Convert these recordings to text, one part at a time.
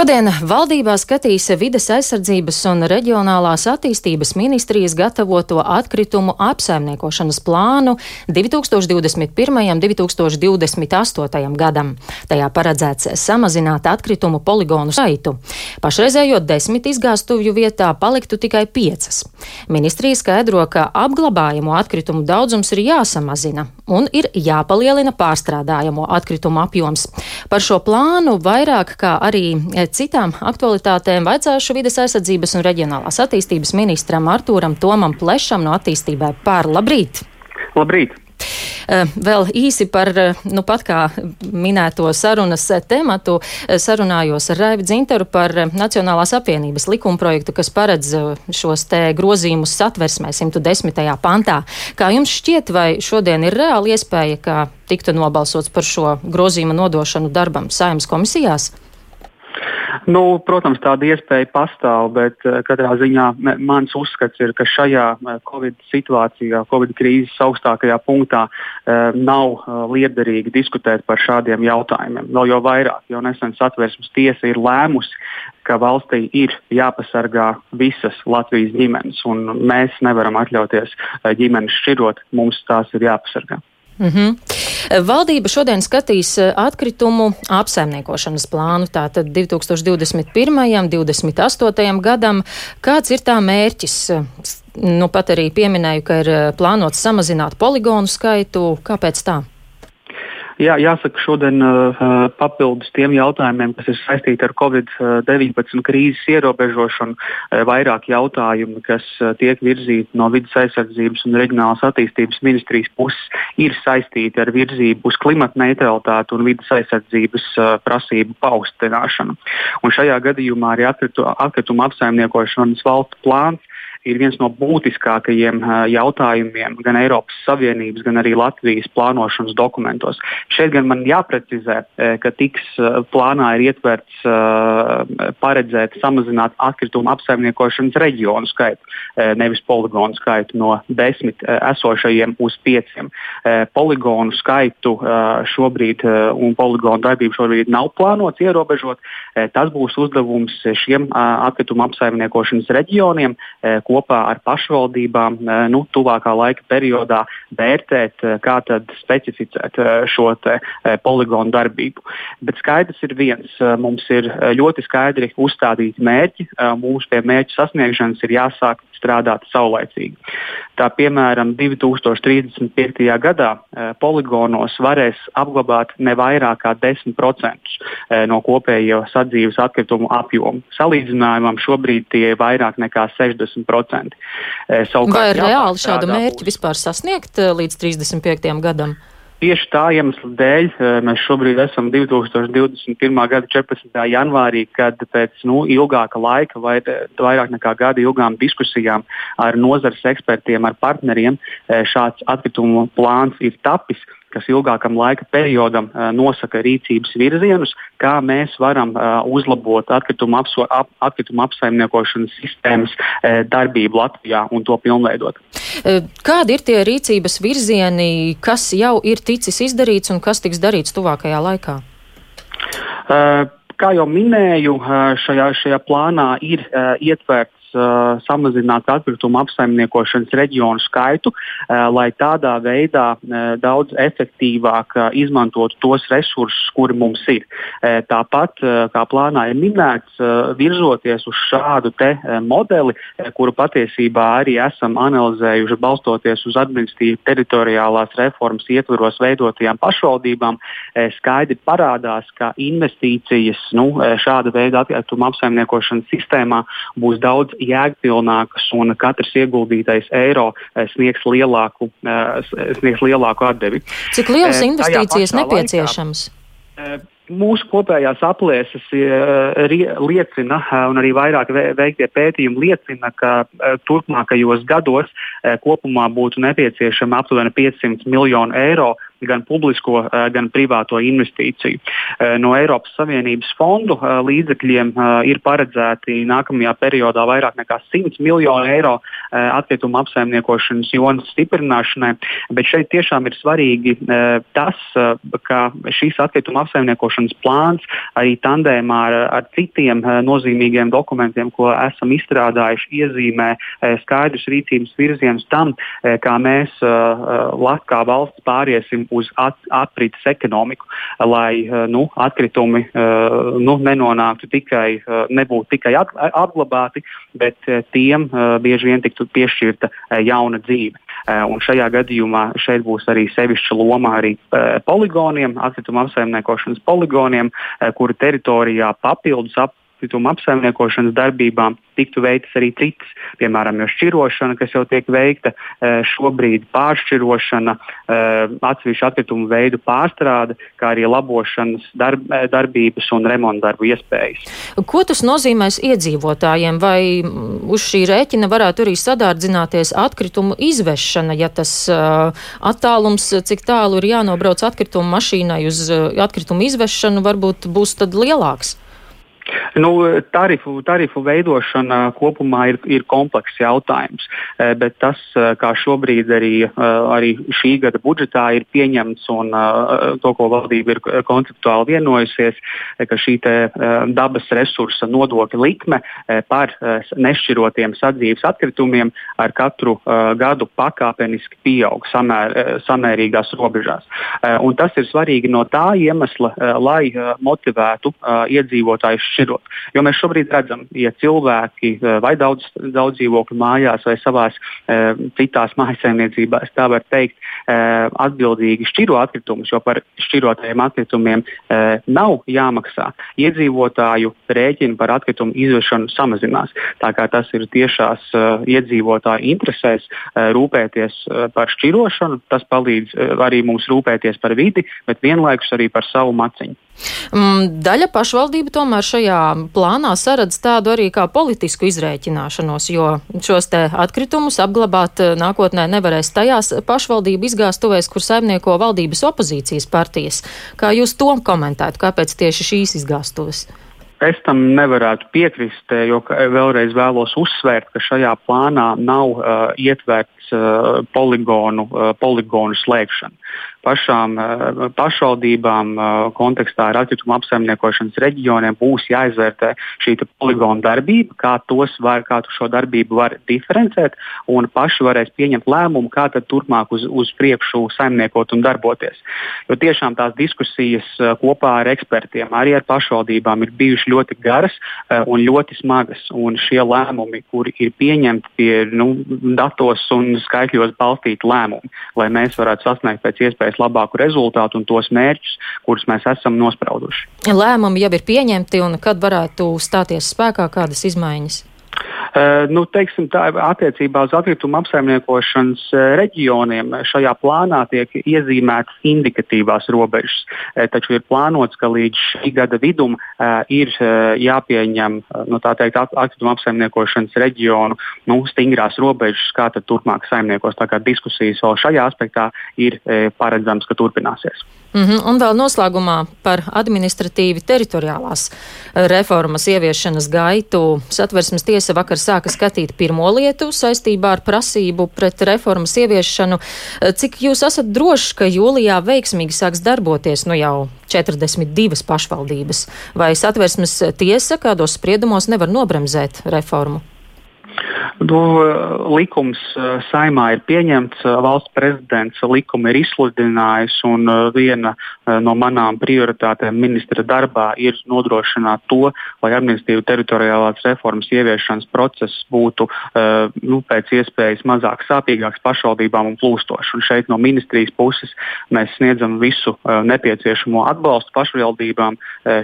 Šodien valdībā skatīs vides aizsardzības un reģionālās attīstības ministrijas gatavoto atkritumu apsaimniekošanas plānu 2021. un 2028. gadam. Tajā paredzēts samazināt atkritumu poligonu skaitu. Pašreizējo desmit izgāstuvju vietā paliktu tikai piecas. Ministrija skaidro, ka apglabājamo atkritumu daudzums ir jāsamazina un ir jāpalielina pārstrādājamo atkritumu apjoms. Par šo plānu vairāk kā arī citām aktualitātēm vaicāšu vides aizsardzības un reģionālās attīstības ministram Artūram Tomam Plešam no attīstībai pār. Labrīt! Labrīt! Eh, vēl īsi par, eh, nu pat kā minēto sarunas tematu, eh, sarunājos ar Raivu Dzintaru par Nacionālās apvienības likumprojektu, kas paredz šos te grozījumus satversmē 110. pantā. Kā jums šķiet, vai šodien ir reāli iespēja, ka tiktu nobalsots par šo grozījumu nodošanu darbam saimnes komisijās? Nu, protams, tāda iespēja pastāv, bet uh, katrā ziņā mans uzskats ir, ka šajā uh, Covid situācijā, Covid krīzes augstākajā punktā uh, nav liederīgi diskutēt par šādiem jautājumiem. Vēl jau vairāk, jo nesen satversmes tiesa ir lēmusi, ka valstī ir jāpasargā visas Latvijas ģimenes, un mēs nevaram atļauties ģimenes šķirot, mums tās ir jāpasargā. Mm -hmm. Valdība šodien skatīs eh, atkritumu apsaimniekošanas plānu tātad 2021. un 2028. gadam. Kāds ir tā mērķis? Nu, pat arī pieminēju, ka ir eh, plānots samazināt poligonu skaitu. Kāpēc tā? Jā, jāsaka, šodien uh, papildus tiem jautājumiem, kas ir saistīti ar Covid-19 krīzes ierobežošanu, uh, vairāk jautājumu, kas uh, tiek virzīti no vidas aizsardzības un reģionālās attīstības ministrijas puses, ir saistīti ar virzību uz klimata neutralitāti un vidas aizsardzības uh, prasību paaugstināšanu. Un šajā gadījumā arī atkrituma apsaimniekošanas valsts plāns ir viens no būtiskākajiem jautājumiem gan Eiropas Savienības, gan arī Latvijas plānošanas dokumentos. Šeit gan man jāprecizē, ka tiks plānā ir ietverts paredzēt samazināt atkritumu apsaimniekošanas reģionu skaitu, nevis poligonu skaitu no desmit esošajiem uz pieciem. Poligonu skaitu šobrīd un poligonu darbību šobrīd nav plānots ierobežot. Tas būs uzdevums šiem atkritumu apsaimniekošanas reģioniem, kopā ar pašvaldībām eh, nu, tuvākā laika periodā vērtēt, eh, kā tad specificēt eh, šo poligonu darbību. Bet skaidrs ir viens, mums ir ļoti skaidri uzstādīti mērķi, mums pie mērķu sasniegšanas ir jāsāk strādāt saulaicīgi. Tā piemēram, 2035. gadā e, poligonos varēs apglabāt ne vairāk kā 10% e, no kopējo sadzīves atkritumu apjoma. Salīdzinājumam šobrīd tie ir vairāk nekā 60%. E, savukārt, Vai ir reāli šādu mērķi būs... vispār sasniegt līdz 35. gadam? Tieši tā iemesla dēļ eh, mēs šobrīd esam 2021. gada 14. janvārī, kad pēc nu, ilgāka laika, vai vairāk nekā gada ilgām diskusijām ar nozares ekspertiem, ar partneriem, eh, šāds atkritumu plāns ir tapis kas ilgākam laika periodam nosaka rīcības virzienus, kā mēs varam uzlabot atkritumu, apso, ap, atkritumu apsaimniekošanas sistēmas darbību Latvijā un to pilnveidot. Kādi ir tie rīcības virzieni, kas jau ir ticis izdarīts un kas tiks darīts tuvākajā laikā? Uh, kā jau minēju, šajā, šajā plānā ir uh, ietverts uh, samazināt atkritumu apsaimniekošanas reģionu skaitu, uh, lai tādā veidā uh, daudz efektīvāk uh, izmantotu tos resursus, kuri mums ir. Uh, tāpat, uh, kā plānā ir minēts, uh, virzoties uz šādu te, uh, modeli, uh, kuru patiesībā arī esam analizējuši balstoties uz administratīvas teritoriālās reformas ietvaros veidotajām pašvaldībām, uh, skaidri parādās, ka investīcijas nu, šāda veida atkritumu apsaimniekošanas sistēmā būs daudz jēgpilnākas un katrs ieguldītais eiro eh, sniegs lielāku, eh, sniegs lielāku atdevi. Cik lielas eh, investīcijas nepieciešams? Laikā, mūsu kopējās aplēses liecina, un arī vairāk veiktie pētījumi liecina, ka turpmākajos gados kopumā būtu nepieciešama aptuveni 500 miljonu eiro gan publisko, eh, gan privāto investīciju. Eh, no Eiropas Savienības fondu eh, līdzekļiem ir paredzēti nākamajā periodā vairāk nekā 100 miljoni eiro, atkrituma apsaimniekošanas jonas stiprināšanai. Bet šeit tiešām ir svarīgi tas, ka šīs atkrituma apsaimniekošanas plāns arī tandēmā ar, ar citiem nozīmīgiem dokumentiem, ko esam izstrādājuši, iezīmē skaidrus rīcības virzienus tam, kā mēs Latvijā valsts pāriesim uz at, aprites ekonomiku, lai nu, atkritumi nu, nenonāktu tikai, nebūtu tikai apglabāti, bet tiem bieži vien tiktu piešķirta jauna dzīve. Un šajā gadījumā šeit būs arī sevišķa loma arī poligoniem, atkrituma apsaimniekošanas poligoniem, kuru teritorijā papildus ap atkrituma apsaimniekošanas darbībām tiktu veiktas arī citas, piemēram, šķirošana, kas jau tiek veikta e, šobrīd, pāršķirošana, e, atsevišķu atkritumu veidu pārstrāde, kā arī labošanas darb, e, darbības un remontdarbu iespējas. Ko tas nozīmēs iedzīvotājiem? Vai uz šī rēķina varētu arī sadārdzināties atkritumu izvešana, ja tas attālums, cik tālu ir jānobrauc atkritumu mašīnai uz atkritumu izvešanu, varbūt būs tad lielāks? Nu, tarifu, tarifu veidošana kopumā ir, ir komplekss jautājums, e, bet tas, e, kā šobrīd arī, e, arī šī gada budžetā ir pieņemts un to, ko valdība ir konceptuāli vienojusies, ka šī dabas resursa nodokļa likme par nešķirotiem sadzīves atkritumiem ar katru gadu pakāpeniski pieaug samēr, samērīgās robežās. Un tas ir svarīgi no tā iemesla, lai motivētu iedzīvotājus šķirot. Jo mēs šobrīd redzam, ja cilvēki eh, vai daudz, daudz dzīvokļu mājās vai savās e, citās mājasēmniecībās, tā var teikt, e, atbildīgi šķiro atkritumus, jo par šķirotajiem atkritumiem e, nav jāmaksā. Iedzīvotāju rēķini par atkritumu izvešanu samazinās. Tā kā tas ir tiešās e, iedzīvotāju interesēs e, rūpēties e, par šķirošanu, tas palīdz e, arī mums rūpēties par vidi, bet vienlaikus arī par savu maciņu. Mm, daļa pašvaldība tomēr šajā plānā saredz tādu arī kā politisku izrēķināšanos, jo šos te atkritumus apglabāt eh, nākotnē nevarēs tajās pašvaldību izgāstuvēs, kur saimnieko valdības opozīcijas partijas. Kā jūs to komentētu, kāpēc tieši šīs izgāstuves? Es tam nevarētu piekrist, jo vēlreiz vēlos uzsvērt, ka šajā plānā nav uh, ietverts uh, poligonu, uh, poligonu slēgšana pašām eh, pašvaldībām eh, kontekstā ar atkritumu apsaimniekošanas reģioniem būs jāizvērtē šī poligona darbība, kā, var, kā šo darbību var diferencēt, un paši varēs pieņemt lēmumu, kā turpmāk uz, uz priekšu saimniekot un darboties. Jo tiešām tās diskusijas eh, kopā ar ekspertiem, arī ar pašvaldībām, ir bijušas ļoti garas un ļoti smagas. Un šie lēmumi, kuri ir pieņemti pie nu, datos un skaitļos balstīti lēmumi, lai mēs varētu sasniegt pēc iespējas labāku rezultātu un tos mērķus, kurus mēs esam nosprauduši. Lēmumi jau ir pieņemti, un kad varētu stāties spēkā kādas izmaiņas? Uh, nu, teiksim, tā, attiecībā uz atkritumu apsaimniekošanas uh, reģioniem šajā plānā tiek iezīmētas indikatīvās robežas. Uh, taču ir plānots, ka līdz šī gada vidum ir jāpieņem nu, teikt, atkritumu apsaimniekošanas reģionu nu, stingrās robežas, kā turpmāk saimniekos. Tā kā diskusijas vēl šajā aspektā ir paredzams, ka turpināsies. Mm -hmm. Un vēl noslēgumā par administratīvi teritoriālās reformas ieviešanas gaitu. Satversmes tiesa vakar sāka skatīt pirmo lietu saistībā ar prasību pret reformas ieviešanu. Cik jūs esat droši, ka jūlijā veiksmīgi sāks darboties nu jau 42 pašvaldības? Vai satversmes tiesa kādos spriedumos nevar nobremzēt reformu? Nu, likums eh, saimā ir pieņemts, eh, valsts prezidents likumu ir izsludinājis, un eh, viena no manām prioritātēm ministra darbā ir nodrošināt to, lai administratīvu teritoriālās reformas ieviešanas process būtu nu, pēc iespējas mazāk sāpīgāks pašvaldībām un plūstošs. Un šeit no ministrijas puses mēs sniedzam visu nepieciešamo atbalstu pašvaldībām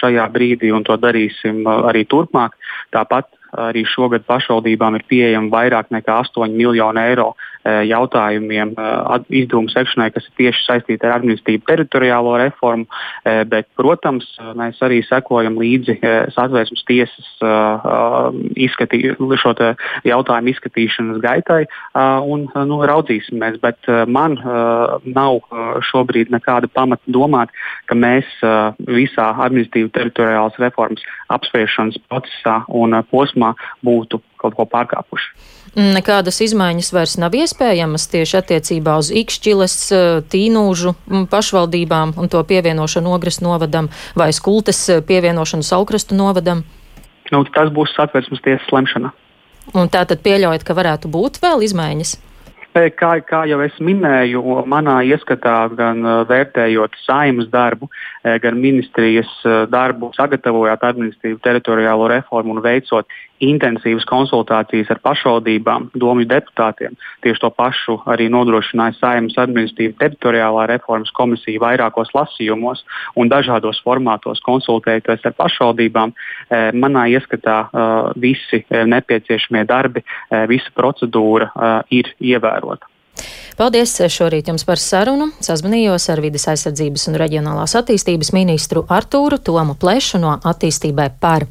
šajā brīdī, un to darīsim arī turpmāk. Tāpat Arī šogad pašvaldībām ir pieejama vairāk nekā 8 miljonu eiro jautājumiem e, izdevumu sekšanai, kas ir tieši saistīti ar administratīvu teritoriālo reformu. E, bet, protams, mēs arī sekojam līdzi satvērsmes tiesas izskatī, šo jautājumu izskatīšanas gaitai un nu, raudzīsimies. Bet man nav šobrīd nekāda pamata domāt, ka mēs visā administratīvu teritoriālās reformas apspriešanas procesā un posmā būtu kaut ko pārkāpuši. Nekādas izmaiņas vairs nav iespējamas tieši attiecībā uz Ikšķiles, Tīnūžu pašvaldībām un to pievienošanu Ogres novadam vai Skultes pievienošanu Saukrastu novadam. Nu, tas būs satversmes tiesas lemšana. Un tā tad pieļaujat, ka varētu būt vēl izmaiņas? Kā, kā jau es minēju, manā ieskatā, gan vērtējot saimnes darbu, gan ministrijas darbu, sagatavojot administratīvu teritoriālo reformu un veicot intensīvas konsultācijas ar pašvaldībām, domju deputātiem. Tieši to pašu arī nodrošināja Saimnes administratīva teritoriālā reformas komisija vairākos lasījumos un dažādos formātos konsultējoties ar pašvaldībām. Eh, manā ieskatā eh, visi eh, nepieciešamie darbi, visa procedūra ir ievērota. Paldies šorīt jums par sarunu. Sazvanījos ar vidas aizsardzības un reģionālās attīstības ministru Artūru Tomu Plešu no attīstībai par.